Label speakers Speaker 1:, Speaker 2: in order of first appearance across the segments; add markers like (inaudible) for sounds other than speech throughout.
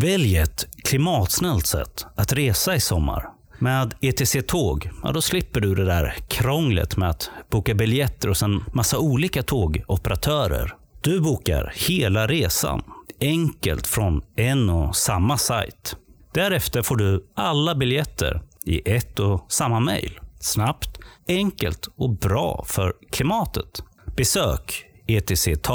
Speaker 1: Välj ett klimatsnällt sätt att resa i sommar. Med ETC Tåg, ja, då slipper du det där krånglet med att boka biljetter hos en massa olika tågoperatörer. Du bokar hela resan enkelt från en och samma sajt. Därefter får du alla biljetter i ett och samma mejl. Snabbt, enkelt och bra för klimatet. Besök etctag.se.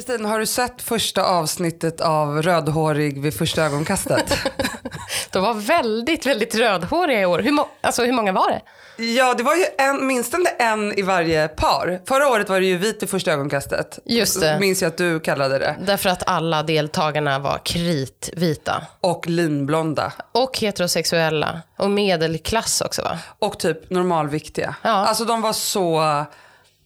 Speaker 2: Kristin, har du sett första avsnittet av Rödhårig vid första ögonkastet? (laughs)
Speaker 3: De var väldigt, väldigt rödhåriga i år. Hur, alltså, hur många var det?
Speaker 2: ja, det var ju en, minst en i varje par. Förra året var det ju vit vid första ögonkastet.
Speaker 3: Just det.
Speaker 2: Minns jag att du kallade det.
Speaker 3: Därför att alla deltagarna var kritvita.
Speaker 2: Och linblonda.
Speaker 3: Och heterosexuella. Och medelklass också va?
Speaker 2: Och typ normalviktiga.
Speaker 3: Ja.
Speaker 2: Alltså de var så...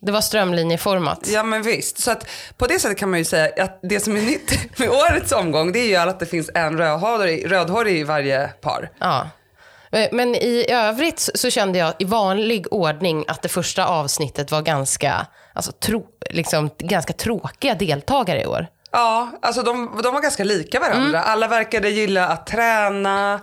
Speaker 3: Det var strömlinjeformat.
Speaker 2: Ja men visst. Så att på det sättet kan man ju säga att det som är nytt (laughs) med årets omgång det är ju att det finns en rödhårig, rödhårig i varje par.
Speaker 3: Ja. Eh, Men i övrigt så kände jag i vanlig ordning att det första avsnittet var ganska, alltså, tro, liksom, ganska tråkiga deltagare i år.
Speaker 2: Ja, alltså de, de var ganska lika varandra. Alla verkade gilla att träna.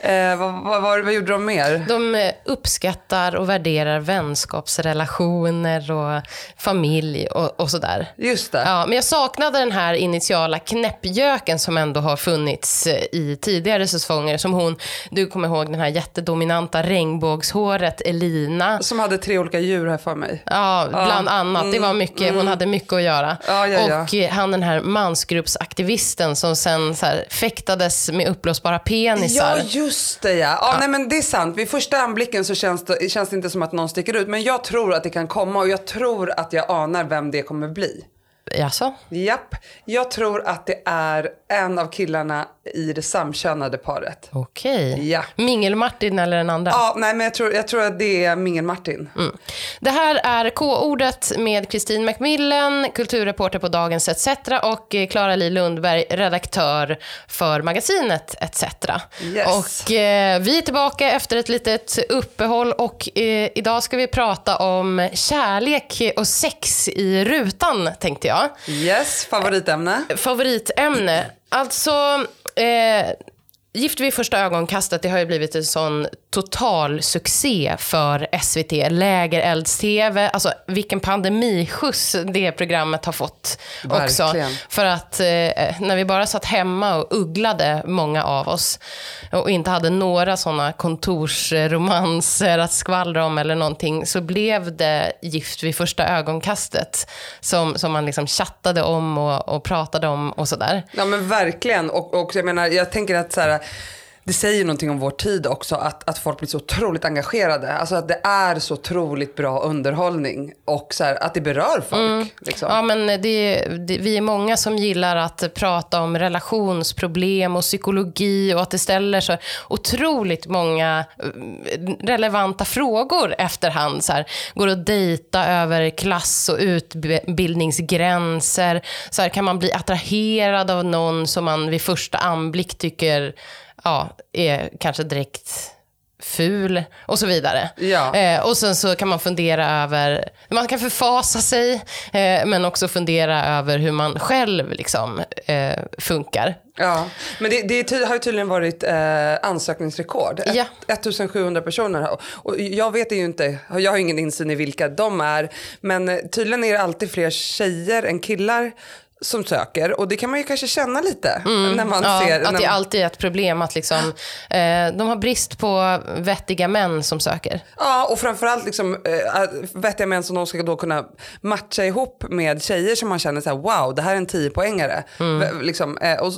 Speaker 2: Eh, vad, vad, vad, vad gjorde de mer?
Speaker 3: De eh, uppskattar och värderar vänskapsrelationer och familj och, och sådär.
Speaker 2: Just det.
Speaker 3: Ja, men jag saknade den här initiala knäppjöken som ändå har funnits eh, i tidigare säsonger. Som hon, du kommer ihåg den här jättedominanta regnbågshåret Elina.
Speaker 2: Som hade tre olika djur här för mig.
Speaker 3: Ja, bland annat. Det var mycket, hon hade mycket att göra.
Speaker 2: Mm. Ja, ja, ja.
Speaker 3: Och eh, han den här mansgruppsaktivisten som sen så här, fäktades med uppblåsbara penisar.
Speaker 2: Ja, just det ja. ja, Nej, men det är sant. Vid första anblicken så känns det, känns det inte som att någon sticker ut. Men jag tror att det kan komma och jag tror att jag anar vem det kommer bli.
Speaker 3: Jaså?
Speaker 2: Japp, jag tror att det är en av killarna i det samkönade paret.
Speaker 3: Okej.
Speaker 2: Ja.
Speaker 3: Mingel-Martin eller den andra?
Speaker 2: Ja, nej men jag tror, jag tror att det är Mingel-Martin.
Speaker 3: Mm. Det här är K-ordet med Kristin Macmillan, kulturreporter på Dagens ETC och eh, Clara Li Lundberg, redaktör för magasinet ETC.
Speaker 2: Yes.
Speaker 3: Och eh, vi är tillbaka efter ett litet uppehåll och eh, idag ska vi prata om kärlek och sex i rutan, tänkte jag.
Speaker 2: Yes, favoritämne.
Speaker 3: Favoritämne. Alltså, eh, Gift vid första ögonkastet det har ju blivit en sån total succé för SVT. Lägerelds-TV, alltså vilken pandemiskjuts det programmet har fått också.
Speaker 2: Verkligen.
Speaker 3: För att eh, när vi bara satt hemma och ugglade, många av oss, och inte hade några såna kontorsromanser att skvallra om eller någonting, så blev det Gift vid första ögonkastet som, som man liksom chattade om och, och pratade om och sådär.
Speaker 2: Ja men verkligen. Och, och jag menar, jag tänker att så här, det säger någonting om vår tid också att, att folk blir så otroligt engagerade. Alltså att det är så otroligt bra underhållning och så här, att det berör folk. Liksom.
Speaker 3: Ja, men det, det, vi är många som gillar att prata om relationsproblem och psykologi och att det ställer så otroligt många eh, relevanta frågor efterhand. Så här, går att dejta över klass och utbildningsgränser? Så här, kan man bli attraherad av någon som man vid första anblick tycker ja, är kanske direkt ful och så vidare.
Speaker 2: Ja.
Speaker 3: Eh, och sen så kan man fundera över, man kan förfasa sig, eh, men också fundera över hur man själv liksom, eh, funkar.
Speaker 2: Ja, men det, det har ju tydligen varit eh, ansökningsrekord. Ett,
Speaker 3: Ja.
Speaker 2: 1700 personer. Och jag vet ju inte, jag har ingen insyn i vilka de är. Men tydligen är det alltid fler tjejer än killar som söker. Och det kan man ju kanske känna lite när man
Speaker 3: Mm. Ja,
Speaker 2: ser.
Speaker 3: att
Speaker 2: när
Speaker 3: det
Speaker 2: man,
Speaker 3: alltid är ett problem att liksom, eh, de har brist på vettiga män som söker.
Speaker 2: Ja, och framförallt liksom, äh, vettiga män som de ska då kunna matcha ihop med tjejer som man känner så här: wow, det här är en 10-poängare.
Speaker 3: Mm.
Speaker 2: Liksom, eh, och,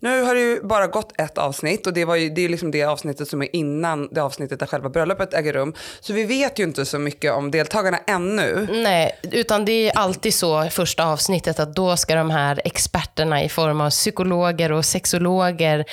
Speaker 2: nu har det ju bara gått ett avsnitt och det, var ju, det är liksom det avsnittet som är innan det avsnittet där själva bröllopet äger rum. Så vi vet ju inte så mycket om deltagarna ännu.
Speaker 3: Nej, utan det är alltid så första avsnittet att då ska de här experterna i form av psykologer och sexologer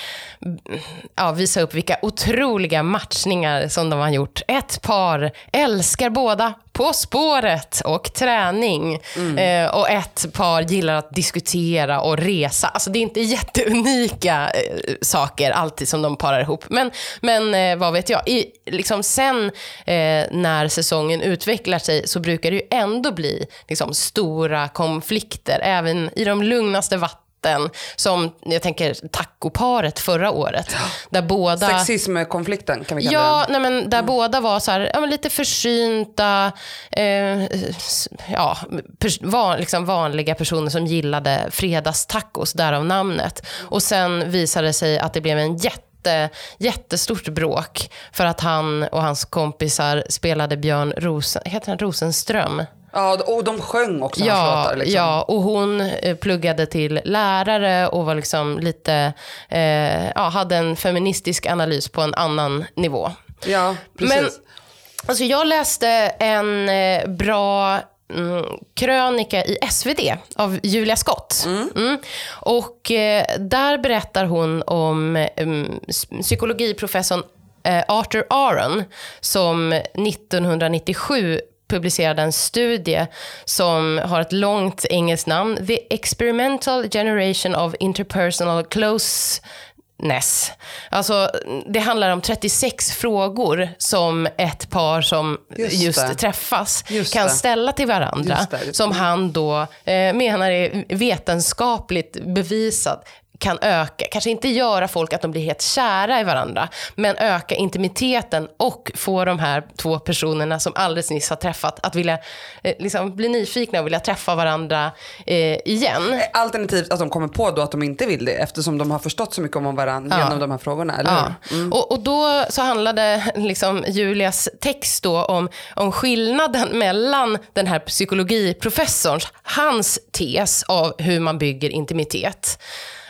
Speaker 3: ja, visa upp vilka otroliga matchningar som de har gjort. Ett par älskar båda, på spåret och träning.
Speaker 2: Mm.
Speaker 3: Eh, och ett par gillar att diskutera och resa. Alltså det är inte jätteunika eh, saker alltid som de parar ihop. Men, men eh, vad vet jag, I, liksom sen eh, när säsongen utvecklar sig så brukar det ju ändå bli liksom, stora konflikter, även i de lugnaste vatten som jag tänker tacoparet förra året. Där båda...
Speaker 2: Sexismkonflikten kan vi kalla
Speaker 3: Ja,
Speaker 2: den.
Speaker 3: nej men där båda var så här, ja, lite försynta, eh, ja, pers- van, liksom vanliga personer som gillade fredagstacos, därav namnet. Och sen visade det sig att det blev en jätte jättestort bråk för att han och hans kompisar spelade Björn Rosen, heter han Rosenström.
Speaker 2: Ja, och de sjöng också hans
Speaker 3: Ja,
Speaker 2: låtar. Liksom.
Speaker 3: ja, och hon eh, pluggade till lärare och var liksom lite, eh, ja, hade en feministisk analys på en annan nivå.
Speaker 2: ja precis.
Speaker 3: Men alltså jag läste en eh, bra mm, krönika i SvD av Julia Skott. Mm. Och eh, där berättar hon om mm, s- psykologiprofessorn Arthur Aron som 1997 publicerade en studie som har ett långt engelskt namn. The Experimental Generation of Interpersonal Closeness. Alltså, det handlar om 36 frågor som ett par som
Speaker 2: Just
Speaker 3: just, träffas
Speaker 2: Just
Speaker 3: kan
Speaker 2: det.
Speaker 3: ställa till varandra.
Speaker 2: Just det.
Speaker 3: Som han då eh, menar är vetenskapligt bevisat kan öka, kanske inte göra folk att de blir helt kära i varandra, men öka intimiteten och få de här två personerna som alldeles nyss har träffat att vilja eh, liksom, bli nyfikna och vilja träffa varandra eh, igen.
Speaker 2: Alternativt att de kommer på då att de inte vill det eftersom de har förstått så mycket om varandra
Speaker 3: Ja.
Speaker 2: genom de här frågorna. Eller
Speaker 3: Ja.
Speaker 2: hur?
Speaker 3: Och, och då så handlade (laughs) liksom Julias text då om, om skillnaden (laughs) mellan den här psykologiprofessorns, hans tes av hur man bygger intimitet.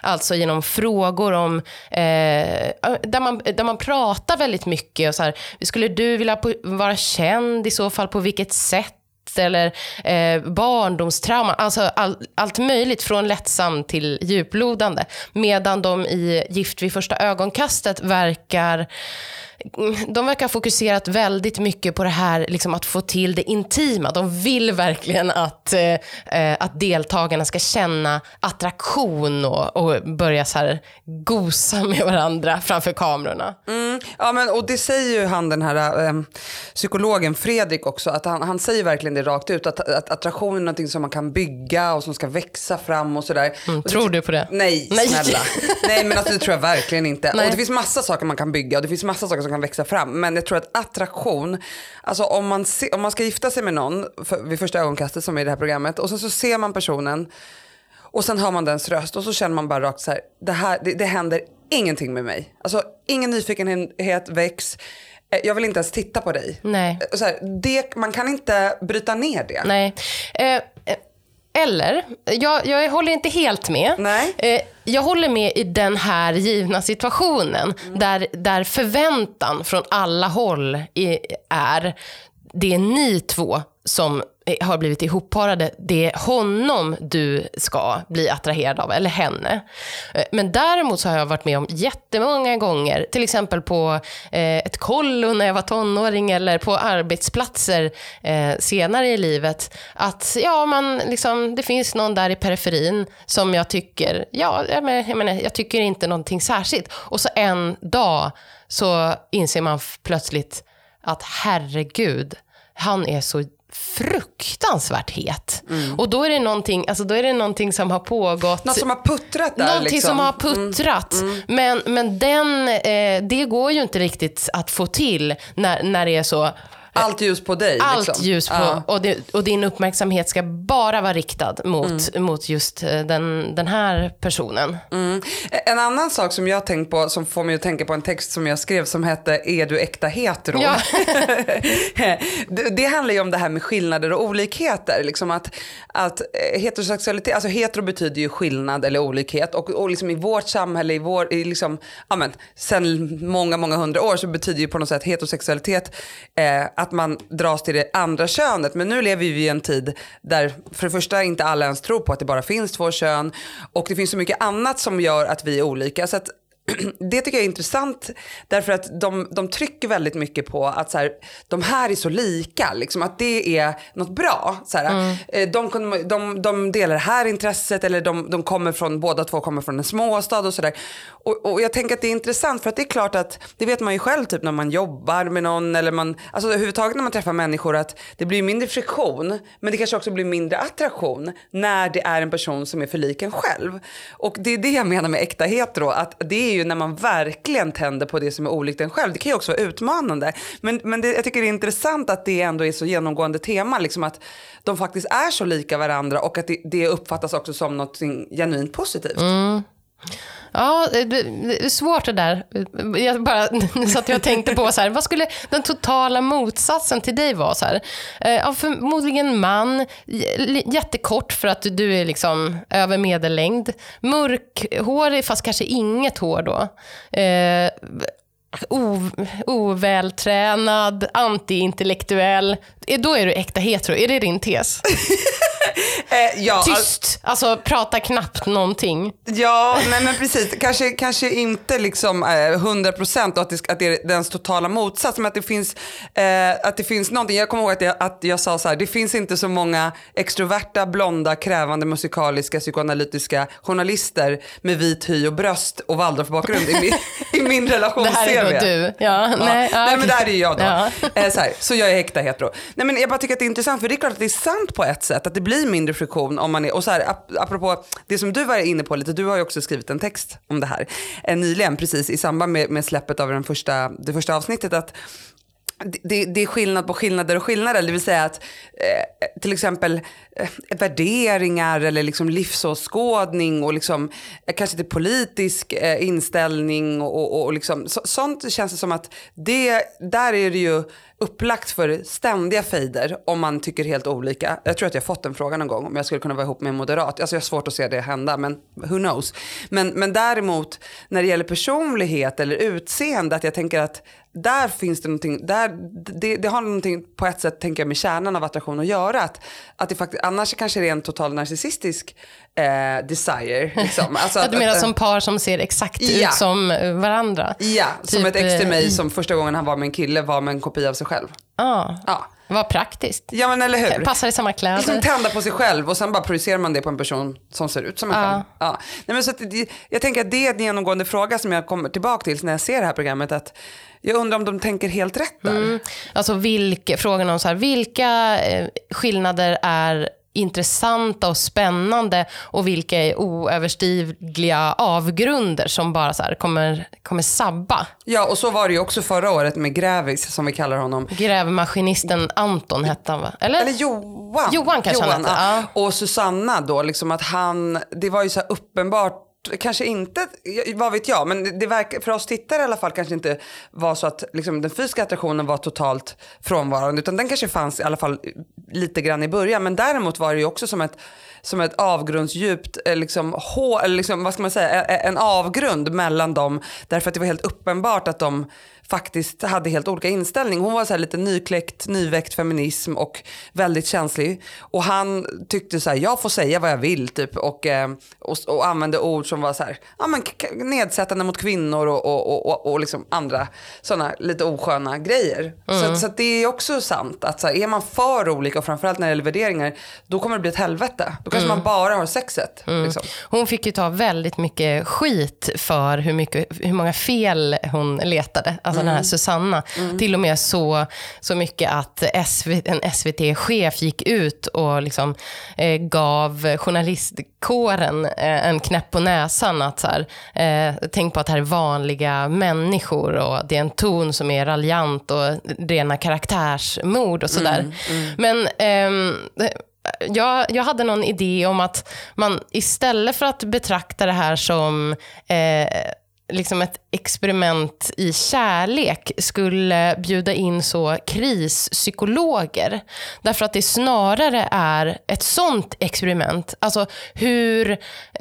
Speaker 3: Alltså genom frågor om, eh, där, man, där man pratar väldigt mycket. Och så här, skulle du vilja vara känd i så fall, på vilket sätt? Eller eh, barndomstrauma, alltså all, allt möjligt från lättsam till djuplodande. Medan de i Gift vid första ögonkastet verkar de verkar ha fokuserat väldigt mycket på det här liksom att få till det intima. De vill verkligen att, eh, eh, att deltagarna ska känna attraktion och, och börja så här gosa med varandra framför kamerorna.
Speaker 2: Mm, ja, men, och det säger ju han den här eh, psykologen Fredrik också, att han, han säger verkligen det rakt ut, att, att attraktion är någonting som man kan bygga och som ska växa fram och sådär. Och det-
Speaker 3: Mm, tror du på det?
Speaker 2: Nej,
Speaker 3: Nej.
Speaker 2: snälla. (laughs) Nej men alltså, det tror jag verkligen inte.
Speaker 3: Nej.
Speaker 2: Och det finns massa saker man kan bygga och det finns massa saker som kan växa fram. Men jag tror att attraktion, alltså om man, se, om man ska gifta sig med någon för, vid första ögonkastet som är i det här programmet och sen så ser man personen och sen hör man dens röst och så känner man bara rakt så här, det, här det, det händer ingenting med mig. Alltså ingen nyfikenhet väcks. Eh, Jag vill inte ens titta på dig.
Speaker 3: Nej.
Speaker 2: Eh, Så här, det, man kan inte bryta ner det.
Speaker 3: Nej. Eh, eh, eller, jag, jag håller inte helt med.
Speaker 2: Nej.
Speaker 3: Eh, jag håller med i den här givna situationen där, där förväntan från alla håll i, är det är ni två som Eh, har blivit ihopparade. Det är honom du ska bli attraherad av, eller henne. Eh, men däremot så har jag varit med om jättemånga gånger, till exempel på eh, ett kollo när jag var tonåring eller på arbetsplatser eh, senare i livet, att ja, man liksom, det finns någon där i periferin som jag tycker, ja, jag menar, jag, tycker inte någonting särskilt. Och så en dag så inser man plötsligt att herregud, han är så fruktansvärt het. Och då är, det någonting, alltså då är det någonting som har pågått.
Speaker 2: Något som har puttrat där
Speaker 3: Någonting
Speaker 2: liksom.
Speaker 3: som har puttrat. Men, men den, eh, det går ju inte riktigt att få till när, när det är så
Speaker 2: Allt ljus på dig.
Speaker 3: allt
Speaker 2: liksom.
Speaker 3: ljus på,
Speaker 2: Ja.
Speaker 3: och, det, och din uppmärksamhet ska bara vara riktad mot, mot just eh, den, den här personen.
Speaker 2: Mm. En annan sak som jag tänkt på som får mig att tänka på en text som jag skrev som hette Är du äkta hetero?
Speaker 3: Ja. (laughs)
Speaker 2: det, det handlar ju om det här med skillnader och olikheter. Liksom att, att eh, heterosexualitet, alltså hetero betyder ju skillnad eller olikhet och, och liksom i vårt samhälle, i vår, i liksom, ja men, sen många, många hundra år så betyder ju på något sätt heterosexualitet eh, att man dras till det andra könet. Men nu lever vi i en tid där för det första inte alla ens tror på att det bara finns två kön och det finns så mycket annat som gör att vi är olika. Så att (clears throat) det tycker jag är intressant därför att de, de trycker väldigt mycket på att så här, de här är så lika, liksom, att det är något bra. Så här,
Speaker 3: Mm.
Speaker 2: eh, de, de, de delar det här intresset eller de, de kommer från, båda två kommer från en småstad och sådär. Och, och jag tänker att det är intressant för att det är klart att det vet man ju själv typ när man jobbar med någon eller man, alltså överhuvudtaget när man träffar människor att det blir mindre friktion men det kanske också blir mindre attraktion när det är en person som är för lik en själv. Och det är det jag menar med äkta hetero, att det är är ju när man verkligen tänder på det som är olikt en själv. Det kan ju också vara utmanande. Men, men det, jag tycker det är intressant att det ändå är så genomgående tema, liksom att de faktiskt är så lika varandra och att det, det uppfattas också som något genuint positivt. Mm.
Speaker 3: Ja, det är svårt det där. Jag bara (laughs) satt jag och tänkte på så här, vad skulle den totala motsatsen till dig vara? Så här? Eh, ja, förmodligen man, jättekort för att du är liksom över medellängd, mörkhårig fast kanske inget hår då. Eh, o, ovältränad, antiintellektuell. Eh, då är du äkta hetero, är det din tes? (laughs)
Speaker 2: Eh, ja,
Speaker 3: Tyst, alltså prata knappt någonting.
Speaker 2: Ja, nej men precis. Kanske, kanske inte liksom eh, 100% och att det, att det är dens totala motsats. Men att det finns, eh, att det finns någonting. Jag kommer ihåg att jag, att jag sa så här, det finns inte så många extroverta, blonda, krävande, musikaliska, psykoanalytiska journalister med vit hy och bröst och Waldorfbakgrund i min, i min relation (laughs)
Speaker 3: Det här är då du. Ja,
Speaker 2: Ja,
Speaker 3: nej, ja,
Speaker 2: nej men det här är ju jag då.
Speaker 3: Ja.
Speaker 2: Eh, så, här, så jag är äkta hetero. Nej men jag bara tycker att det är intressant för det är klart att det är sant på ett sätt att det blir mindre friktion om man är, och så här ap apropå det som du var inne på lite, du har ju också skrivit en text om det här eh, nyligen precis i samband med, med släppet av den första, det första avsnittet att det, det är skillnad på skillnader och skillnader. Det vill säga att eh, till exempel eh, värderingar eller liksom livsåskådning och liksom, eh, kanske inte politisk eh, inställning och, och, och liksom, så, sånt känns det som att det, där är det ju upplagt för ständiga fejder om man tycker helt olika. Jag tror att jag fått den frågan någon gång om jag skulle kunna vara ihop med en moderat. Alltså jag har svårt att se det hända men who knows. Men, men däremot när det gäller personlighet eller utseende att jag tänker att där finns det någonting, där, det, det har någonting på ett sätt tänker jag med kärnan av attraktion att göra. Att, att det faktiskt, annars kanske det är en total narcissistisk eh, desire. Liksom. (laughs) Alltså
Speaker 3: Ja,
Speaker 2: att-
Speaker 3: du menar
Speaker 2: att-
Speaker 3: som par som ser exakt
Speaker 2: Ja.
Speaker 3: ut som eh, varandra?
Speaker 2: Ja, som
Speaker 3: Typ,
Speaker 2: ett ex till mig
Speaker 3: eh,
Speaker 2: som första gången han var med en kille var med en kopia av sig själv.
Speaker 3: Ja,
Speaker 2: Ja,
Speaker 3: vad praktiskt.
Speaker 2: ja men eller hur?
Speaker 3: Passar i samma
Speaker 2: Liksom
Speaker 3: kläder.
Speaker 2: tända på sig själv och sen bara projicerar man det på en person som ser ut som en själv. Ja. Nej, men så det- jag tänker att det är en genomgående fråga som jag kommer tillbaka till när jag ser det här programmet. Att jag undrar om de tänker helt rätt där.
Speaker 3: Alltså vilka, frågan om så här, vilka eh, skillnader är intressanta och spännande och vilka är oöverstigliga avgrunder som bara så kommer, kommer sabba.
Speaker 2: Ja, och så var det ju också förra året med Grävis som vi kallar honom.
Speaker 3: Grävmaskinisten Anton hette han va? Eller?
Speaker 2: Eller Johan.
Speaker 3: Johan kanske han hette, ja.
Speaker 2: Och Susanna då, liksom att han, det var ju så uppenbart Kanske inte, vad vet jag, men det verkar, för oss tittare i alla fall kanske inte var så att liksom, den fysiska attraktionen var totalt frånvarande utan den kanske fanns i alla fall lite grann i början. Men däremot var det ju också som ett, som ett avgrundsdjupt, eh, liksom, hå, eller liksom, vad ska man säga, eh, eh, en avgrund mellan dem därför att det var helt uppenbart att de faktiskt hade helt olika inställning. Hon var så lite nykläckt, nyväckt feminism och väldigt känslig. Och han tyckte så här, jag får säga vad jag vill typ och, eh, och, och använde ord som var så här, ja, men nedsättande mot kvinnor och, och, och, och, liksom andra sådana lite osköna grejer. Så, så att det är också sant att så här, är man för olika och framförallt när det gäller värderingar, då kommer det bli ett helvete. Då kanske man bara har sexet. Liksom.
Speaker 3: Hon fick ju ta väldigt mycket skit för hur, mycket, hur många fel hon letade. Alltså den här Susanna. Till och med så, så mycket att SVT, en SVT-chef gick ut och liksom, eh, gav journalistkåren eh, en knäpp på näsan. att så här, eh, Tänk på att det här är vanliga människor och det är en ton som är raljant och rena karaktärsmord och sådär. Men ehm, jag, jag hade någon idé om att man istället för att betrakta det här som eh, liksom ett experiment i kärlek skulle bjuda in så krispsykologer. Därför att det snarare är ett sånt experiment. Alltså hur,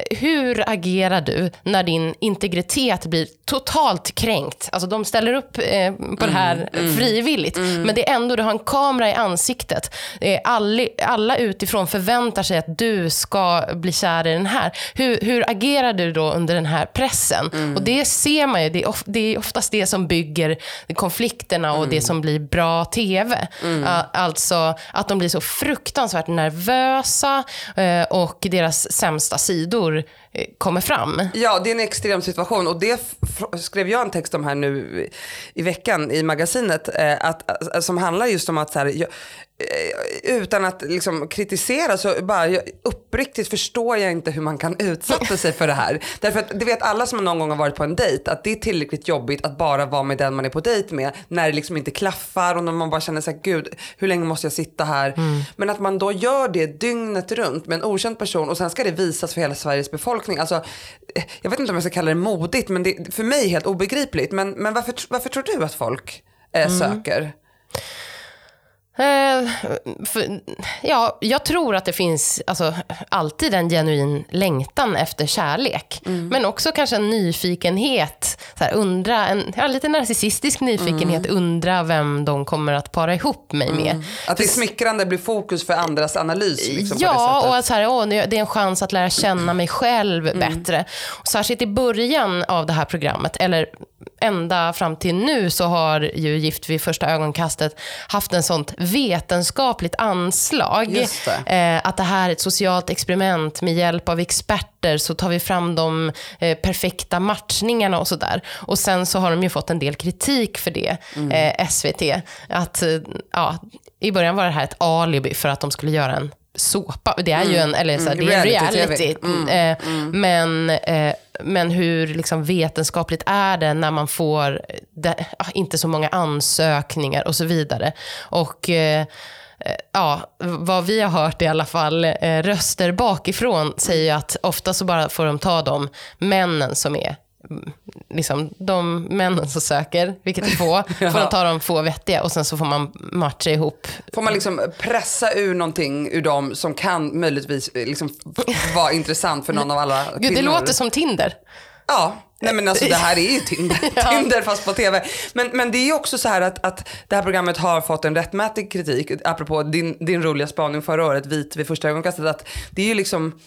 Speaker 3: hur agerar du när din integritet blir totalt kränkt? Alltså de ställer upp eh, på det här frivilligt, men det är ändå, du har en kamera i ansiktet. Eh, alla, alla utifrån förväntar sig att du ska bli kär i den här. Hur, hur agerar du då under den här pressen? Och det ser man ju, det är, of, det är oftast det som bygger konflikterna och det som blir bra TV. Uh, alltså att de blir så fruktansvärt nervösa eh, och deras sämsta sidor eh, kommer fram.
Speaker 2: Ja, det är en extrem situation och det skrev jag en text om här nu i veckan i magasinet eh, att, som handlar just om att så här, jag, utan att liksom kritisera så bara jag, uppriktigt förstår jag inte hur man kan utsätta sig för det här. (laughs) Därför att det vet alla som någon gång har varit på en dejt att det är tillräckligt jobbigt att bara vara med den man är på dejt med när det liksom inte klaffar och när man bara känner sig gud hur länge måste jag sitta här. Men att man då gör det dygnet runt med en okänd person och sen ska det visas för hela Sveriges befolkning. Alltså, eh, jag vet inte om jag ska kalla det modigt men det är för mig helt obegripligt. Men, men varför, varför tror du att folk eh, söker?
Speaker 3: Eh, för, ja, jag tror att det finns alltså, alltid en genuin längtan efter kärlek. Men också kanske en nyfikenhet. Så här, undra, en ja, lite narcissistisk nyfikenhet. Undra vem de kommer att para ihop mig med.
Speaker 2: Att det är smickrande blir fokus för andras analys. Liksom,
Speaker 3: Ja, och att så här, åh, det är en chans att lära känna mig själv
Speaker 2: Mm.
Speaker 3: bättre. Och särskilt i början av det här programmet, eller ända fram till nu, så har ju Gift vid första ögonkastet haft en sånt vetenskapligt anslag.
Speaker 2: Just
Speaker 3: Eh, att det här är ett socialt experiment med hjälp av experter så tar vi fram de eh, perfekta matchningarna och sådär. Och sen så har de ju fått en del kritik för det,
Speaker 2: Mm.
Speaker 3: eh, SVT. Att, eh, ja, I början var det här ett alibi för att de skulle göra en såpa. Det är ju en, eller så här,
Speaker 2: Mm.
Speaker 3: det är en
Speaker 2: Reality-tv.
Speaker 3: reality. Eh, Men, eh, men hur liksom vetenskapligt är det när man får det, ah, inte så många ansökningar och så vidare. Och eh, eh, ja, vad vi har hört i alla fall, eh, röster bakifrån säger att ofta så bara får de ta de männen som är liksom de männen som söker, vilket är få, (laughs) får de ta de få vettiga och sen så får man matcha ihop
Speaker 2: Får man liksom pressa ur någonting ur dem som kan möjligtvis eh, liksom (laughs) vara intressant för någon av alla
Speaker 3: Gud, det
Speaker 2: kvinnor?
Speaker 3: låter som Tinder.
Speaker 2: Ja, nej men alltså det här är ju Tinder, (laughs)
Speaker 3: Ja.
Speaker 2: Tinder fast på tv. Men, men det är också så här att, att det här programmet har fått en rättmätig kritik, apropå din, din roliga spaning förra året, Vit vid första ögonkastet, att det är ju liksom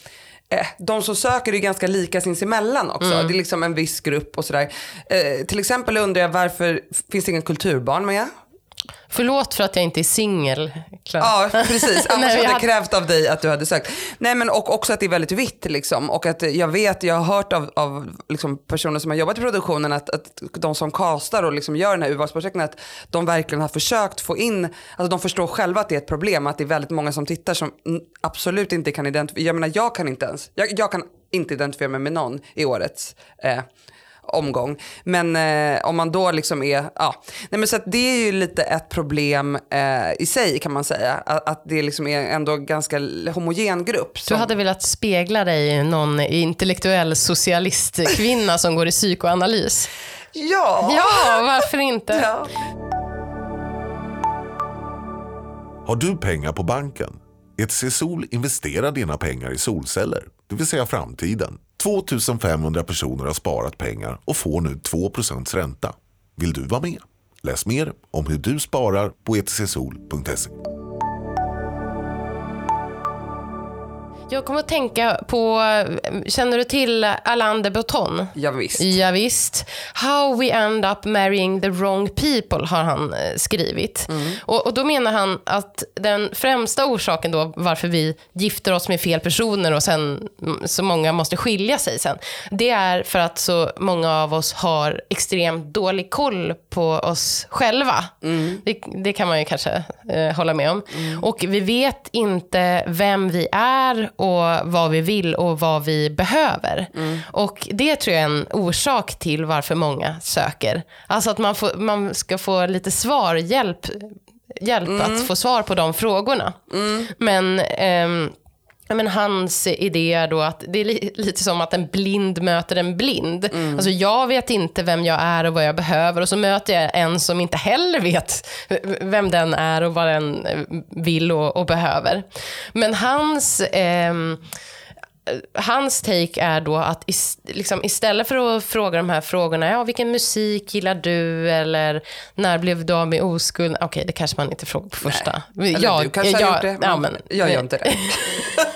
Speaker 2: eh, de som söker är ganska lika sinsemellan också.
Speaker 3: Mm.
Speaker 2: Det är liksom en viss grupp och sådär. Eh, till exempel undrar jag varför finns det ingen kulturbarn med?
Speaker 3: Förlåt för att jag inte är singel.
Speaker 2: Ja, precis. (laughs) Annars
Speaker 3: Nej,
Speaker 2: hade
Speaker 3: jag
Speaker 2: krävt av dig att du hade sökt. Nej, men och också att det är väldigt vitt liksom. Och att jag vet, jag har hört av, av liksom personer som har jobbat i produktionen att, att de som castar och liksom gör den här urvalsprojekten att de verkligen har försökt få in, alltså de förstår själva att det är ett problem, att det är väldigt många som tittar som absolut inte kan identifiera, jag menar jag kan inte ens, jag, jag kan inte identifiera mig med någon i årets eh, omgång. Men eh, om man då liksom är, ja, nej men så att det är ju lite ett problem eh, i sig kan man säga. Att, att det liksom är ändå ganska homogen grupp.
Speaker 3: Du
Speaker 2: som-
Speaker 3: hade velat spegla dig i någon intellektuell socialistkvinna som går i psykoanalys.
Speaker 2: Ja!
Speaker 3: Ja, varför inte?
Speaker 2: ja.
Speaker 4: Har du pengar på banken? ETC Sol investerar dina pengar i solceller, det vill säga framtiden. 2500 personer har sparat pengar och får nu 2% ränta. Vill du vara med? Läs mer om hur du sparar på etcsol.se.
Speaker 3: Jag kommer att tänka på, känner du till Alain de Botton?
Speaker 2: Ja, visst.
Speaker 3: Ja, visst. How we end up marrying the wrong people har han eh, skrivit. Och, och då menar han att den främsta orsaken då varför vi gifter oss med fel personer och sen mm, så många måste skilja sig sen. Det är för att så många av oss har extremt dålig koll på oss själva. Det, det kan man ju kanske eh, hålla med om. Och vi vet inte vem vi är och vad vi vill och vad vi behöver. Och det tror jag är en orsak till varför många söker. Alltså att man, får, man ska få lite svar, hjälp, hjälp att få svar på de frågorna. Men ehm, men hans idé är då att det är li lite som att en blind möter en blind.
Speaker 2: Mm.
Speaker 3: Alltså jag vet inte vem jag är och vad jag behöver och så möter jag en som inte heller vet vem den är och vad den eh, vill och, och behöver. Men hans ehm, hans take är då att is, liksom, istället för att fråga de här frågorna, ja, vilken musik gillar du eller när blev du av med oskuld? Okej, det kanske man inte frågar på första.
Speaker 2: Eller du kanske har gjort det, men
Speaker 3: ja, men,
Speaker 2: jag gör inte det. (laughs)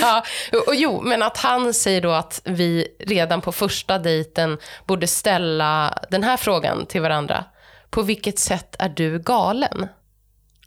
Speaker 3: ja, och, och jo, men att han säger då att vi redan på första dejten borde ställa den här frågan till varandra. På vilket sätt är du galen?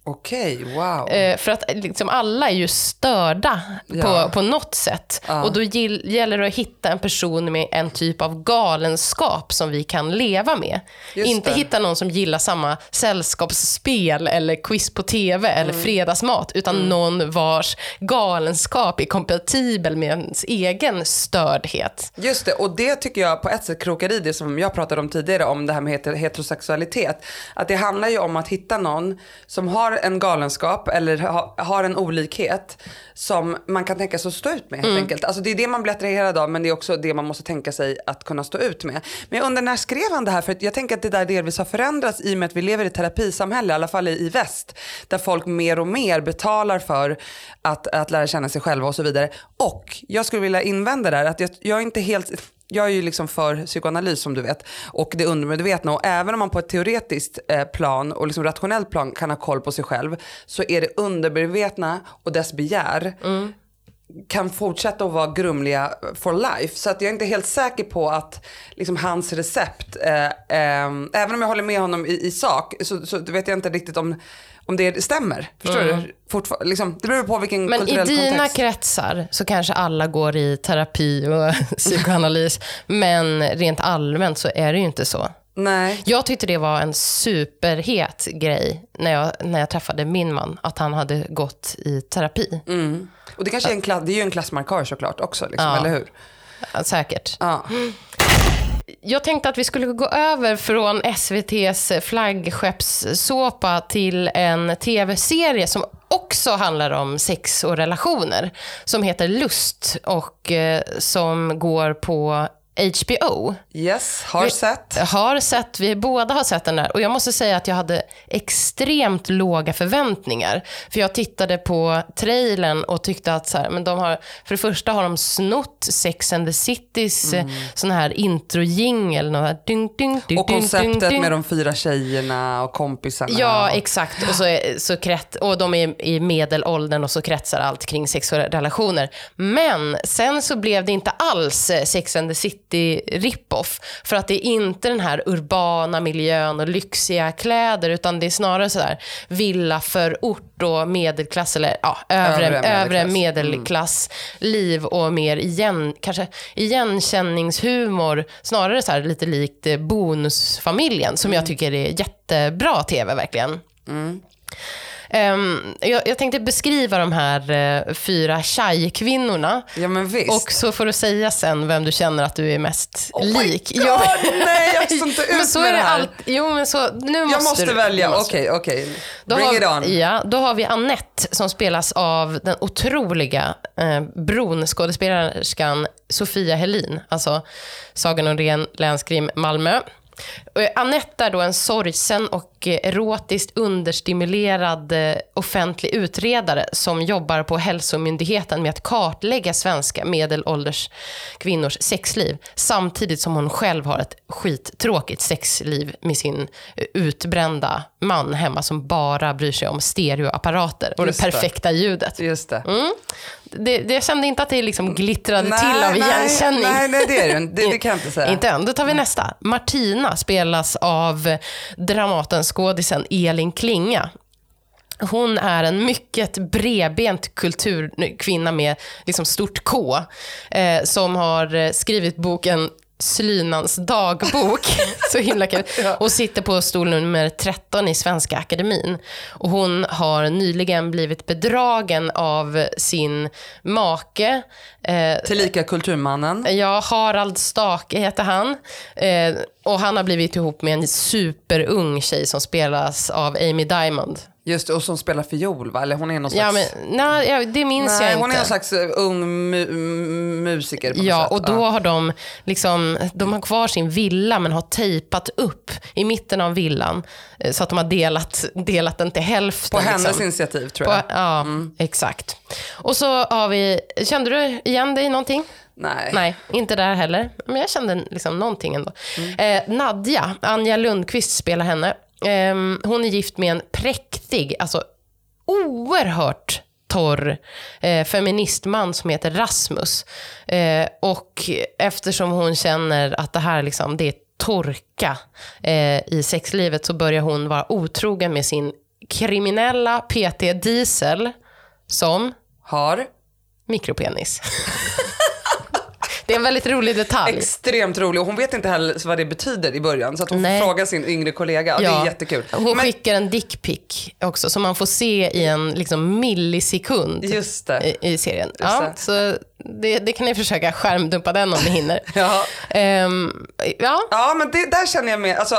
Speaker 2: Okej, wow.
Speaker 3: Eh, för att liksom, alla är ju störda
Speaker 2: Ja.
Speaker 3: på, på något sätt. Och då gäller det att hitta en person med en typ av galenskap som vi kan leva med.
Speaker 2: Just
Speaker 3: Inte
Speaker 2: det.
Speaker 3: hitta någon som gillar samma sällskapsspel eller quiz på tv eller
Speaker 2: Mm.
Speaker 3: fredagsmat. Utan någon vars galenskap är kompatibel med ens egen stördhet.
Speaker 2: Just det, och det tycker jag på ett sätt krokar i det som jag pratade om tidigare om det här med heter- heterosexualitet. Att det handlar ju om att hitta någon som har en galenskap eller ha, har en olikhet som man kan tänka sig att stå ut med helt enkelt. Alltså det är det man blir attraherad av men det är också det man måste tänka sig att kunna stå ut med. Men jag undrar när skrev han det här? För att jag tänker att det där delvis har förändrats i och med att vi lever i ett terapisamhälle, i alla fall i, i väst. Där folk mer och mer betalar för att, att lära känna sig själva och så vidare. Och jag skulle vilja invända där att jag, jag är inte helt jag är ju liksom för psykoanalys som du vet och det undermedvetna och även om man på ett teoretiskt eh, plan och liksom rationellt plan kan ha koll på sig själv så är det undermedvetna och dess begär kan fortsätta att vara grumliga for life. Så att jag är inte helt säker på att liksom, hans recept, eh, eh, även om jag håller med honom i, i sak, så, så vet jag inte riktigt om, om det stämmer. Förstår du? Fortfar- liksom, det beror på vilken
Speaker 3: Men i
Speaker 2: kulturell
Speaker 3: dina
Speaker 2: kontext.
Speaker 3: kretsar så kanske alla går i terapi och (laughs) psykoanalys. men rent allmänt så är det ju inte så.
Speaker 2: Nej.
Speaker 3: Jag tyckte det var en superhet grej när jag, när jag träffade min man, att han hade gått i terapi.
Speaker 2: Och det kanske är en, klass, det är ju en klassmarkör såklart också, liksom,
Speaker 3: Ja.
Speaker 2: eller hur?
Speaker 3: Säkert.
Speaker 2: Ja.
Speaker 3: Jag tänkte att vi skulle gå över från SVTs flaggskeppssåpa till en tv-serie som också handlar om sex och relationer. Som heter Lust och eh, som går på HBO.
Speaker 2: Yes, har
Speaker 3: Vi-
Speaker 2: sett.
Speaker 3: Har sett, vi båda har sett den där. Och jag måste säga att jag hade extremt låga förväntningar. För jag tittade på trailern och tyckte att så här, men de har, för det första har de snott Sex and the Citys mm. sån här introjingel.
Speaker 2: Och konceptet
Speaker 3: ding, ding.
Speaker 2: med de fyra tjejerna och kompisarna.
Speaker 3: Ja, exakt. Och, så, är- så krets, och de är i medelåldern och så kretsar allt kring sex och relationer. Men sen så blev det inte alls Sex and the City rip-off. För att det är inte den här urbana miljön och lyxiga kläder utan det är snarare sådär villaförort och medelklass eller ja, övre,
Speaker 2: Övre
Speaker 3: övre
Speaker 2: medelklass.
Speaker 3: medelklass liv och mer igen, kanske igenkänningshumor. Snarare så lite likt eh, Bonusfamiljen som jag tycker är jättebra tv verkligen. Ehm, jag, jag tänkte beskriva de här eh, fyra tjej-kvinnorna.
Speaker 2: Ja.
Speaker 3: Och så får du säga sen vem du känner att du är mest
Speaker 2: Oh my
Speaker 3: lik.
Speaker 2: God, nej, jag står inte (laughs) ut
Speaker 3: men så
Speaker 2: med
Speaker 3: är
Speaker 2: det här.
Speaker 3: allt. Jo, men så, nu måste
Speaker 2: jag måste
Speaker 3: du,
Speaker 2: välja,
Speaker 3: måste du.
Speaker 2: okej, okej.
Speaker 3: Då
Speaker 2: Bring
Speaker 3: har,
Speaker 2: it on.
Speaker 3: Ja, då har vi Annette som spelas av den otroliga eh, bronskådespelerskan Sofia Helin, alltså Saga Norén, Länskrim, Malmö. Och Annette är då en sorgsen och eh, erotiskt understimulerad eh, offentlig utredare som jobbar på Hälsomyndigheten med att kartlägga svenska medelålders kvinnors sexliv samtidigt som hon själv har ett skittråkigt sexliv med sin eh, utbrända man hemma som bara bryr sig om stereoapparater och
Speaker 2: Just
Speaker 3: det
Speaker 2: det.
Speaker 3: perfekta ljudet.
Speaker 2: Just det.
Speaker 3: Mm. Det, det, jag kände inte att det liksom glittrade till av igenkänning.
Speaker 2: Nej, nej, det är det det, det kan jag inte säga.
Speaker 3: Inte än. Då tar vi nästa. Martina spelas av Dramatenskådisen Elin Klinga. Hon är en mycket bredbent kulturkvinna med liksom stort K. Eh, som har eh, skrivit boken Slynans dagbok. (laughs) Så himla kul. Och sitter på stol nummer 13 i Svenska Akademin. Och hon har nyligen blivit bedragen av sin make. Eh,
Speaker 2: Tillika Kulturmannen.
Speaker 3: Ja, Harald Stake heter han. Eh, och han har blivit ihop med en superung tjej som spelas av Amy Diamond.
Speaker 2: Just det, och som spelar fiol va? Eller hon är någon
Speaker 3: Ja,
Speaker 2: slags...
Speaker 3: men, nej, ja, det minns
Speaker 2: Nej,
Speaker 3: jag
Speaker 2: hon
Speaker 3: inte.
Speaker 2: är någon slags eh, ung mu- musiker på
Speaker 3: Ja,
Speaker 2: sätt.
Speaker 3: och då har de liksom, de har kvar sin villa men har tejpat upp i mitten av villan eh, så att de har delat, delat den till hälften.
Speaker 2: På hennes
Speaker 3: liksom.
Speaker 2: initiativ tror
Speaker 3: På,
Speaker 2: jag.
Speaker 3: ja, exakt. Och så har vi, kände du igen dig i någonting?
Speaker 2: Nej.
Speaker 3: Nej, inte där heller. Men jag kände liksom någonting ändå. Eh, Nadja, Anja Lundqvist spelar henne. Ehm, hon är gift med en präktig, alltså oerhört torr eh, feministman som heter Rasmus. Eh, och eftersom hon känner att det här liksom, det är torka eh, i sexlivet så börjar hon vara otrogen med sin kriminella PT Diesel som
Speaker 2: Har?
Speaker 3: mikropenis. (laughs) det är en väldigt rolig detalj.
Speaker 2: Extremt rolig och hon vet inte heller vad det betyder i början så att hon
Speaker 3: Nej.
Speaker 2: får fråga sin yngre kollega. Det är jättekul.
Speaker 3: Hon
Speaker 2: Men-
Speaker 3: skickar en dickpic också som man får se i en liksom, millisekund
Speaker 2: Just det.
Speaker 3: i, i serien. Ja, så det, det kan ni försöka skärmdumpa den om ni hinner. (laughs)
Speaker 2: Ja.
Speaker 3: Ehm, ja.
Speaker 2: Ja men det, där känner jag med, alltså,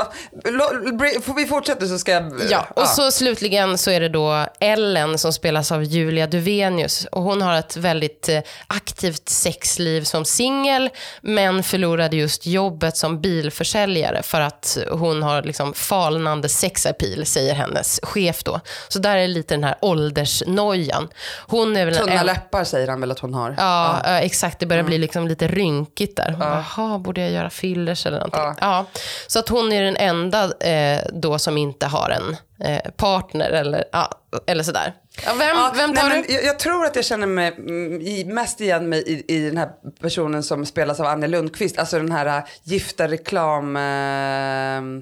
Speaker 2: får vi fortsätta så ska jag...
Speaker 3: Ja, och så slutligen så är det då Ellen som spelas av Julia Duvenius. Och hon har ett väldigt eh, aktivt sexliv som singel, men förlorade just jobbet som bilförsäljare för att hon har liksom falnande sexappeal, säger hennes chef då. Så där är lite den här åldersnojan. Hon är väl en-
Speaker 2: Tunna läppar säger han väl att hon har.
Speaker 3: Ja, ja, exakt. Det börjar bli liksom lite rynkigt där. Hon bara, Jaha, borde jag göra fillers eller någonting? Ja. Så att hon är den enda eh, då som inte har en eh, partner eller, ja, eller sådär. Ja, vem,
Speaker 2: Ja,
Speaker 3: vem tar
Speaker 2: nej,
Speaker 3: du?
Speaker 2: jag, jag tror att jag känner mig mm, mest igen mig i, i den här personen som spelas av Anja Lundqvist. Alltså den här äh, gifta reklam... Äh,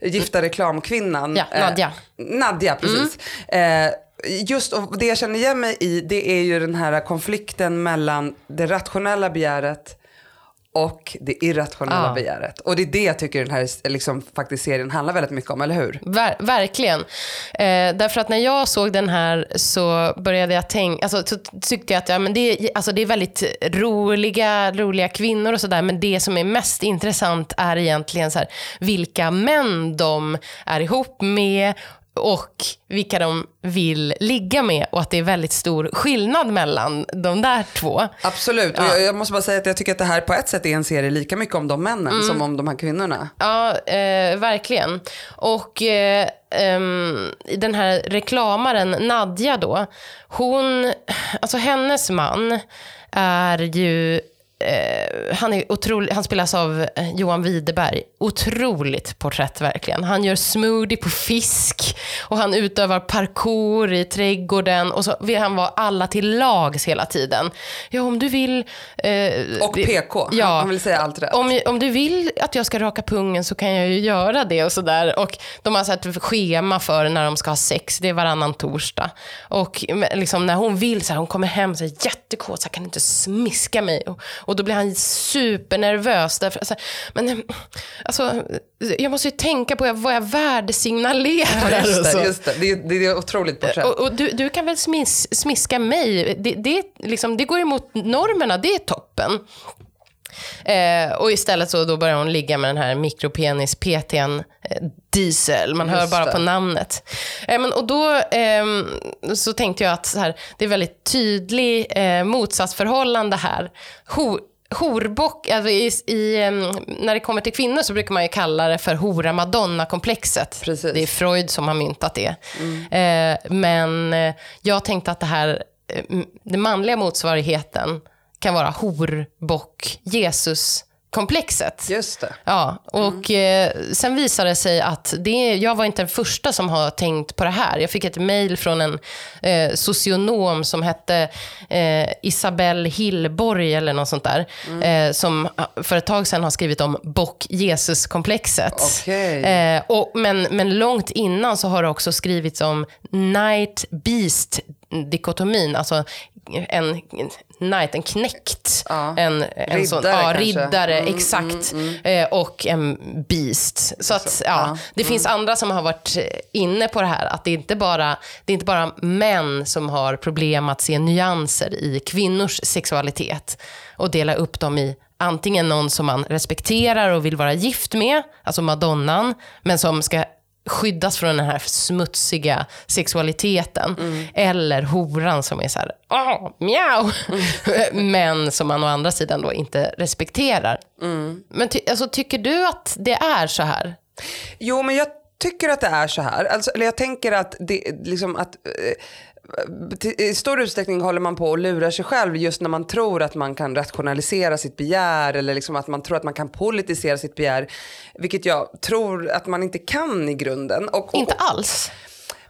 Speaker 2: Gifta reklamkvinnan.
Speaker 3: Mm. Ja,
Speaker 2: Eh,
Speaker 3: Nadja.
Speaker 2: Nadja, precis. Eh, just och det jag känner igen mig i det är ju den här konflikten mellan det rationella begäret och det irrationella
Speaker 3: Ja.
Speaker 2: begäret. Och det är det jag tycker den här liksom, faktiskt serien handlar väldigt mycket om, eller hur?
Speaker 3: Ver, verkligen. Eh, därför att när jag såg den här så började jag tänka, alltså, så tyckte jag att ja, men det, är- alltså, det är väldigt roliga, roliga kvinnor och sådär, men det som är mest intressant är egentligen så här, vilka män de är ihop med och vilka de vill ligga med och att det är väldigt stor skillnad mellan de där två.
Speaker 2: Absolut, och jag, jag måste bara säga att jag tycker att det här på ett sätt är en serie lika mycket om de männen
Speaker 3: Mm.
Speaker 2: som om de här kvinnorna.
Speaker 3: Ja, eh, verkligen. Och eh, ehm, den här reklamaren Nadja då, hon, alltså hennes man är ju Eh, han, är otrolig, han spelas av eh, Johan Widerberg. Otroligt porträtt verkligen. Han gör smoothie på fisk och han utövar parkour i trädgården och så vill han vara alla till lags hela tiden. Ja, om du vill... eh,
Speaker 2: Och PK,
Speaker 3: Ja,
Speaker 2: han vill säga allt rätt.
Speaker 3: om, om du vill att jag ska raka pungen så kan jag ju göra det och sådär. Och de har så ett schema för när de ska ha sex, det är varannan torsdag. Och liksom när hon vill, så här, hon kommer hem så här, jättekåt, så här, kan du inte smiska mig? Och, och då blir han supernervös. Därför, alltså, men alltså, jag måste ju tänka på vad jag värdesignalerar.
Speaker 2: Just
Speaker 3: och så.
Speaker 2: det, just det. Det, är, det är otroligt porträtt.
Speaker 3: Och, och du, du kan väl smis, smiska mig? Det, det, liksom, det går emot normerna, det är toppen. Eh, och istället så då börjar hon ligga med den här mikropenis PTn eh, Diesel. Man hör
Speaker 2: Just
Speaker 3: bara
Speaker 2: det.
Speaker 3: på namnet. Eh, men, och då ehm, så tänkte jag att så här, det är väldigt tydlig eh, motsatsförhållande här. Hor, horbock, alltså i, i, ehm, när det kommer till kvinnor så brukar man ju kalla det för hora madonna-komplexet.
Speaker 2: Precis.
Speaker 3: Det är Freud som har myntat det. Eh, men jag tänkte att det här, den manliga motsvarigheten kan vara horbock Jesus komplexet.
Speaker 2: Just det.
Speaker 3: Ja, och eh, sen visade det sig att det, jag var inte den första som har tänkt på det här. Jag fick ett mejl från en eh, socionom som hette eh, Isabelle Hillborg eller något sånt där. Eh, som för ett tag sedan har skrivit om bock-Jesus-komplexet.
Speaker 2: Okej.
Speaker 3: Eh, och, men, men långt innan så har det också skrivits om night beast dikotomin, alltså en knight, en knäckt.
Speaker 2: Ja.
Speaker 3: En, en sån,
Speaker 2: Riddare
Speaker 3: ja,
Speaker 2: kanske.
Speaker 3: riddare,
Speaker 2: Mm,
Speaker 3: exakt. Eh, och en beast. Så att, ja, det finns andra som har varit inne på det här, att det är inte bara, det är inte bara män som har problem att se nyanser i kvinnors sexualitet och dela upp dem i antingen någon som man respekterar och vill vara gift med, alltså madonnan, men som ska skyddas från den här smutsiga sexualiteten.
Speaker 2: Mm.
Speaker 3: Eller horan som är så här, ah, åh, mjau. (laughs) Men som man å andra sidan då inte respekterar.
Speaker 2: Mm.
Speaker 3: Men ty, alltså, tycker du att det är så här?
Speaker 2: Jo, men jag tycker att det är så här. Alltså, eller jag tänker att det liksom att eh, i stor utsträckning håller man på att lura sig själv just när man tror att man kan rationalisera sitt begär eller liksom att man tror att man kan politisera sitt begär. Vilket jag tror att man inte kan i grunden. Och, och,
Speaker 3: Inte alls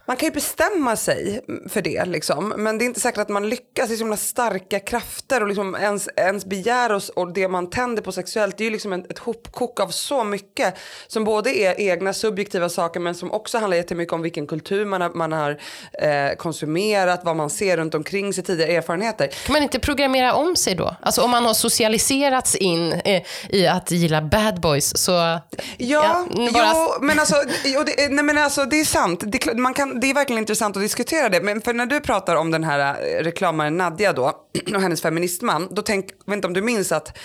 Speaker 2: man kan ju bestämma sig för det, liksom. men det är inte säkert att man lyckas. Det är så himla starka krafter och liksom ens, ens begär och, och det man tänder på sexuellt det är ju liksom en, ett hopkok av så mycket som både är egna subjektiva saker men som också handlar jättemycket om vilken kultur man har, man har eh, konsumerat, vad man ser runt omkring sig, tidigare erfarenheter.
Speaker 3: Kan man inte programmera om sig då? Alltså om man har socialiserats in eh, i att gilla bad boys så...
Speaker 2: Ja,
Speaker 3: nu bara-
Speaker 2: jo, men alltså, det, nej, men alltså det är sant. Det, man kan, det är verkligen intressant att diskutera det. Men för när du pratar om den här eh, reklamaren Nadja då (clears throat) och hennes feministman. Då tänk, jag vet inte om du minns att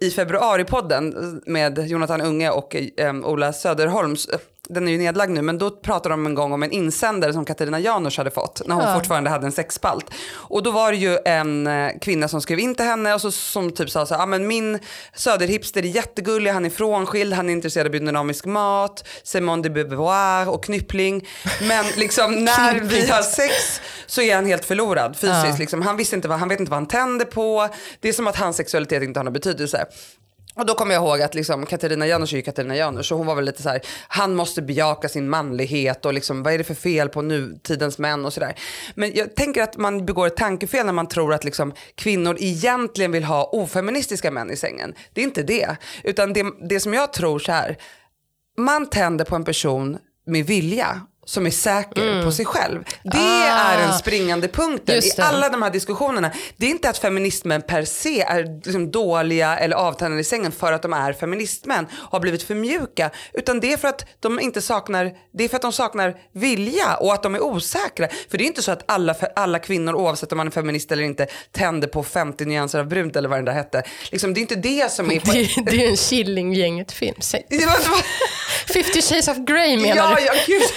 Speaker 2: i februaripodden eh, med Jonathan Unge och eh, Ola Söderholms eh, den är ju nedlagd nu, men då pratade de en gång om en insändare som Katarina Janouch hade fått när hon
Speaker 3: Ja.
Speaker 2: fortfarande hade en sexspalt. Och då var det ju en eh, kvinna som skrev in till henne och så, som typ sa så här, ah, men min söderhipster är jättegullig, han är frånskild, han är intresserad av biodynamisk mat, Simone de Beauvoir och knyppling. Men liksom (laughs) när vi har sex så är han helt förlorad fysiskt.
Speaker 3: Ja.
Speaker 2: Liksom. Han, visste inte vad, han vet inte vad han tänder på. Det är som att hans sexualitet inte har någon betydelse. Och då kommer jag ihåg att liksom, Katarina Janouch är ju Katarina Janouch så hon var väl lite så här, han måste bejaka sin manlighet och liksom, vad är det för fel på nutidens män och sådär. Men jag tänker att man begår ett tankefel när man tror att liksom, kvinnor egentligen vill ha ofeministiska män i sängen. Det är inte det. Utan det, det som jag tror så här, man tänder på en person med vilja som är säker på sig själv. Det
Speaker 3: Ah.
Speaker 2: är den springande punkten i
Speaker 3: det.
Speaker 2: alla de här diskussionerna. Det är inte att feministmän per se är liksom dåliga eller avtändande i sängen för att de är feministmän har blivit för mjuka. Utan det är för att de inte saknar, det är för att de saknar vilja och att de är osäkra. För det är inte så att alla, alla kvinnor oavsett om man är feminist eller inte tänder på 50 nyanser av brunt eller vad den där hette. Liksom, det är inte det som är... (laughs)
Speaker 3: Det, det är en Killinggänget-film. Säg- (laughs)
Speaker 2: Det var- det var-
Speaker 3: 50 shades of Grey menar
Speaker 2: Ja,
Speaker 3: du?
Speaker 2: ja, gud. (laughs)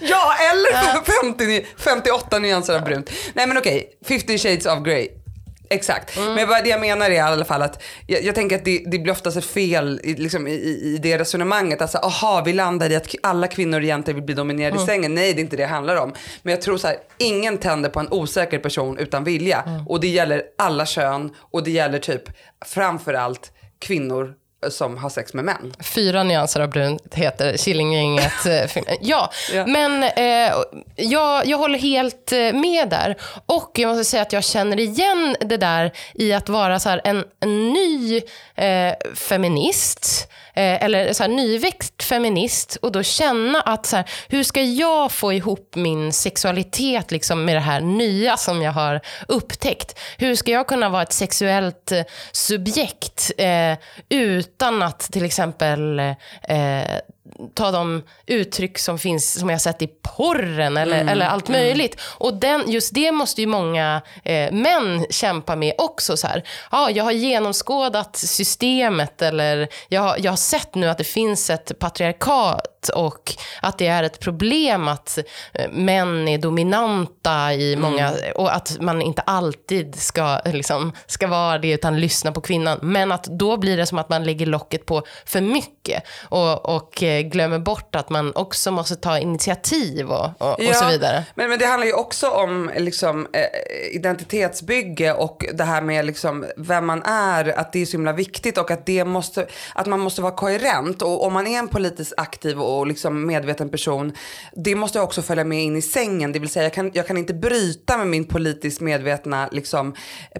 Speaker 2: ja, eller 50, 58 nyanser av brunt. Nej men okej, 50 shades of grey. Exakt. Men vad jag menar är i alla fall att jag, jag tänker att det, det blir oftast fel i, liksom, i, i det resonemanget. Alltså, aha, vi landar i att alla kvinnor egentligen vill bli dominerade i sängen. Nej, det är inte det det handlar om. Men jag tror så här, ingen tänder på en osäker person utan vilja. Och det gäller alla kön och det gäller typ framförallt kvinnor som har sex med män.
Speaker 3: Fyra nyanser av brunt heter Killinggänget. eh, (laughs) ja,
Speaker 2: Ja.
Speaker 3: men eh, jag, jag håller helt eh, med där. Och jag måste säga att jag känner igen det där i att vara så en, en ny eh, feminist. Eh, eller så här, nyväxt feminist och då känna att så här, hur ska jag få ihop min sexualitet liksom, med det här nya som jag har upptäckt? Hur ska jag kunna vara ett sexuellt eh, subjekt eh, utan att till exempel eh, ta de uttryck som finns som jag sett i porren eller, eller allt möjligt. Och den, just det måste ju många eh, män kämpa med också. Så här. Ja, jag har genomskådat systemet eller jag, jag har sett nu att det finns ett patriarkat och att det är ett problem att eh, män är dominanta i många och att man inte alltid ska, liksom, ska vara det utan lyssna på kvinnan. Men att då blir det som att man lägger locket på för mycket och, och eh, glömmer bort att man också måste ta initiativ och, och, och så vidare.
Speaker 2: Men, men det handlar ju också om liksom, eh, identitetsbygge och det här med liksom, vem man är, att det är så himla viktigt och att, det måste, att man måste vara koherent. Och om man är en politiskt aktiv och liksom medveten person, det måste också följa med in i sängen. Det vill säga jag kan, jag kan inte bryta med min politiskt medvetna liksom,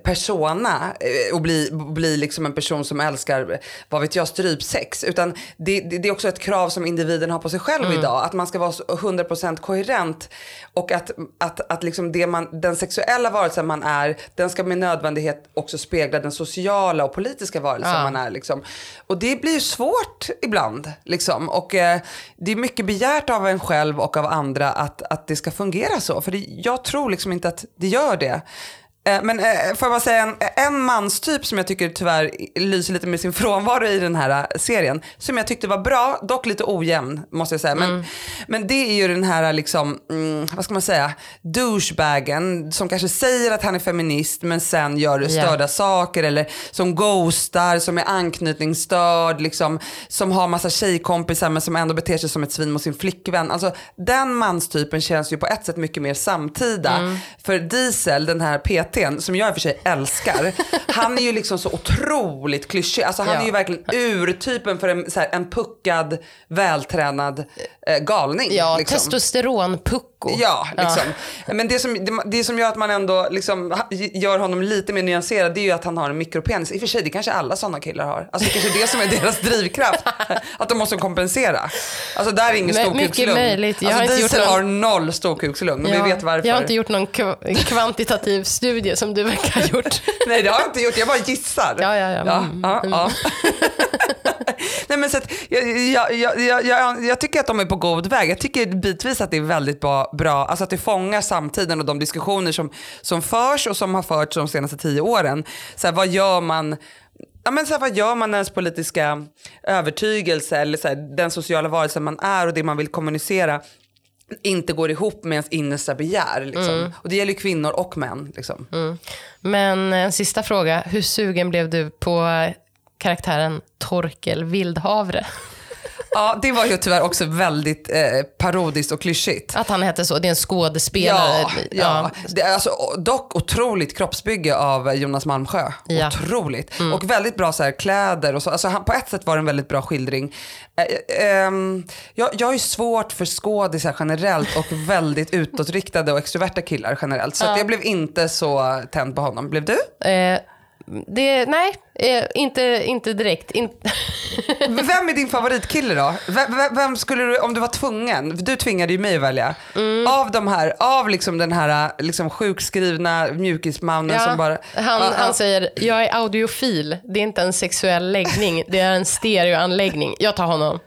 Speaker 2: persona eh, och bli, bli liksom en person som älskar, vad vet jag, strypsex. Utan det, det, det är också ett krav som individen har på sig själv idag. Att man ska vara så 100% koherent och att, att, att liksom det man, den sexuella varelsen man är, den ska med nödvändighet också spegla den sociala och politiska varelsen
Speaker 3: Ja.
Speaker 2: man är. Liksom. Och det blir ju svårt ibland. Liksom. Och eh, det är mycket begärt av en själv och av andra att, att det ska fungera så. För det, jag tror liksom inte att det gör det. Eh, Men eh, får jag bara säga en, en manstyp som jag tycker tyvärr lyser lite med sin (laughs) frånvaro i den här eh, serien. Som jag tyckte var bra, dock lite ojämn måste jag säga. Men, men det är ju den här liksom, mm, vad ska man säga, douchebagen som kanske säger att han är feminist men sen gör störda saker. Eller som ghostar, som är anknytningsstörd, liksom, som har massa tjejkompisar men som ändå beter sig som ett svin mot sin flickvän. Alltså, den manstypen känns ju på ett sätt mycket mer samtida.
Speaker 3: Mm.
Speaker 2: För Diesel, den här PTn, som jag i och för sig älskar, han är ju liksom så otroligt klyschig. Alltså, han
Speaker 3: Ja.
Speaker 2: är ju verkligen urtypen för en, så här, en puckad, vältränad eh, galning.
Speaker 3: Ja,
Speaker 2: liksom.
Speaker 3: testosteronpucko.
Speaker 2: Ja, liksom. Men det som, det, det som gör att man ändå liksom, gör honom lite mer nyanserad det är ju att han har en mikropenis. I och för sig, det kanske alla sådana killar har. Alltså, det kanske är det som är deras drivkraft. Att de måste kompensera. Alltså där är ingen
Speaker 3: Men mycket
Speaker 2: storkukslugn.
Speaker 3: möjligt. Jag
Speaker 2: Alltså,
Speaker 3: har inte gjort
Speaker 2: Diesel
Speaker 3: någon-
Speaker 2: har noll storkukslugn
Speaker 3: Ja,
Speaker 2: vi vet varför.
Speaker 3: Jag har inte gjort någon kv- (laughs) kvantitativ studie som du verkar ha gjort. (laughs)
Speaker 2: Nej, det har jag inte gjort. Jag bara gissar.
Speaker 3: Ja, ja, ja. Mm.
Speaker 2: ja, ja. (laughs) Nej, men så att, jag, jag, jag, jag, jag, tycker att de är på god väg. Jag tycker bitvis att det är väldigt bra, bra alltså att det fångar samtiden och de diskussioner som, som förs och som har förts de senaste tio åren. Så här, vad gör man Ja, men så här, vad gör man när ens politiska övertygelse eller så här, den sociala varelse man är och det man vill kommunicera inte går ihop med ens innersta begär. Liksom. Och det gäller kvinnor och män. Liksom.
Speaker 3: Men en sista fråga. Hur sugen blev du på karaktären Torkel Vildhavre? (laughs)
Speaker 2: Ja, det var ju tyvärr också väldigt eh, parodiskt och klyschigt.
Speaker 3: Att han hette så. Det är en skådespelare.
Speaker 2: Ja, ja. Det är alltså, dock otroligt kroppsbygge av Jonas Malmsjö.
Speaker 3: Ja.
Speaker 2: Otroligt. Och väldigt bra så här, kläder och så. Alltså, han, på ett sätt var det en väldigt bra skildring. Eh, ehm, jag, jag är ju svårt för skådisar generellt och (laughs) väldigt utåtriktade och extroverta killar generellt. Så att jag blev inte så tänd på honom. Blev du?
Speaker 3: Eh, det, nej, eh, inte, inte direkt. In, (laughs)
Speaker 2: Vem är din favoritkille då? Vem, vem, skulle du, om du var tvungen, du tvingade ju mig att välja.
Speaker 3: Mm.
Speaker 2: Av de här, av liksom den här liksom sjukskrivna mjukismannen som bara...
Speaker 3: han,
Speaker 2: Ja, ja.
Speaker 3: han säger, jag är audiofil. Det är inte en sexuell läggning. Det är en stereoanläggning. Jag tar honom.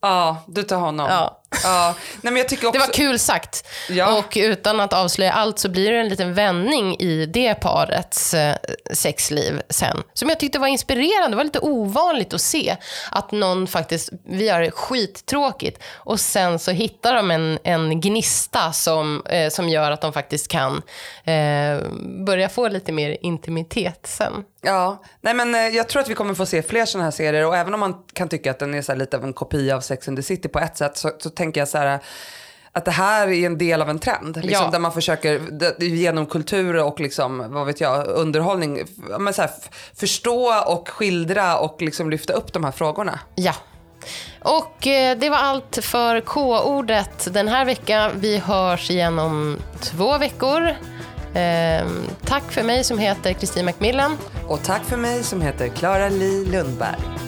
Speaker 2: Ja, du tar honom.
Speaker 3: Ja.
Speaker 2: Ja. Nej, men jag tycker också...
Speaker 3: Det var kul sagt.
Speaker 2: Ja.
Speaker 3: Och utan att avslöja allt så blir det en liten vändning i det parets eh, sexliv sen. Som jag tyckte var inspirerande. Det var lite ovanligt att se att någon faktiskt, vi har det skittråkigt och sen så hittar de en, en gnista som, eh, som gör att de faktiskt kan eh, börja få lite mer intimitet sen.
Speaker 2: Ja, nej men eh, jag tror att vi kommer få se fler sådana här serier och även om man kan tycka att den är så lite av en kopia av Sex and the City på ett sätt så, så tänker jag så här att det här är en del av en trend. Liksom,
Speaker 3: Ja.
Speaker 2: Där man försöker genom kultur och liksom, vad vet jag, underhållning men så här, förstå och skildra och liksom lyfta upp de här frågorna.
Speaker 3: Ja. Och eh, det var allt för K-ordet den här veckan. Vi hörs igen om två veckor. Ehm, tack för mig som heter Kristin Macmillan.
Speaker 2: Och tack för mig som heter Clara Li Lundberg.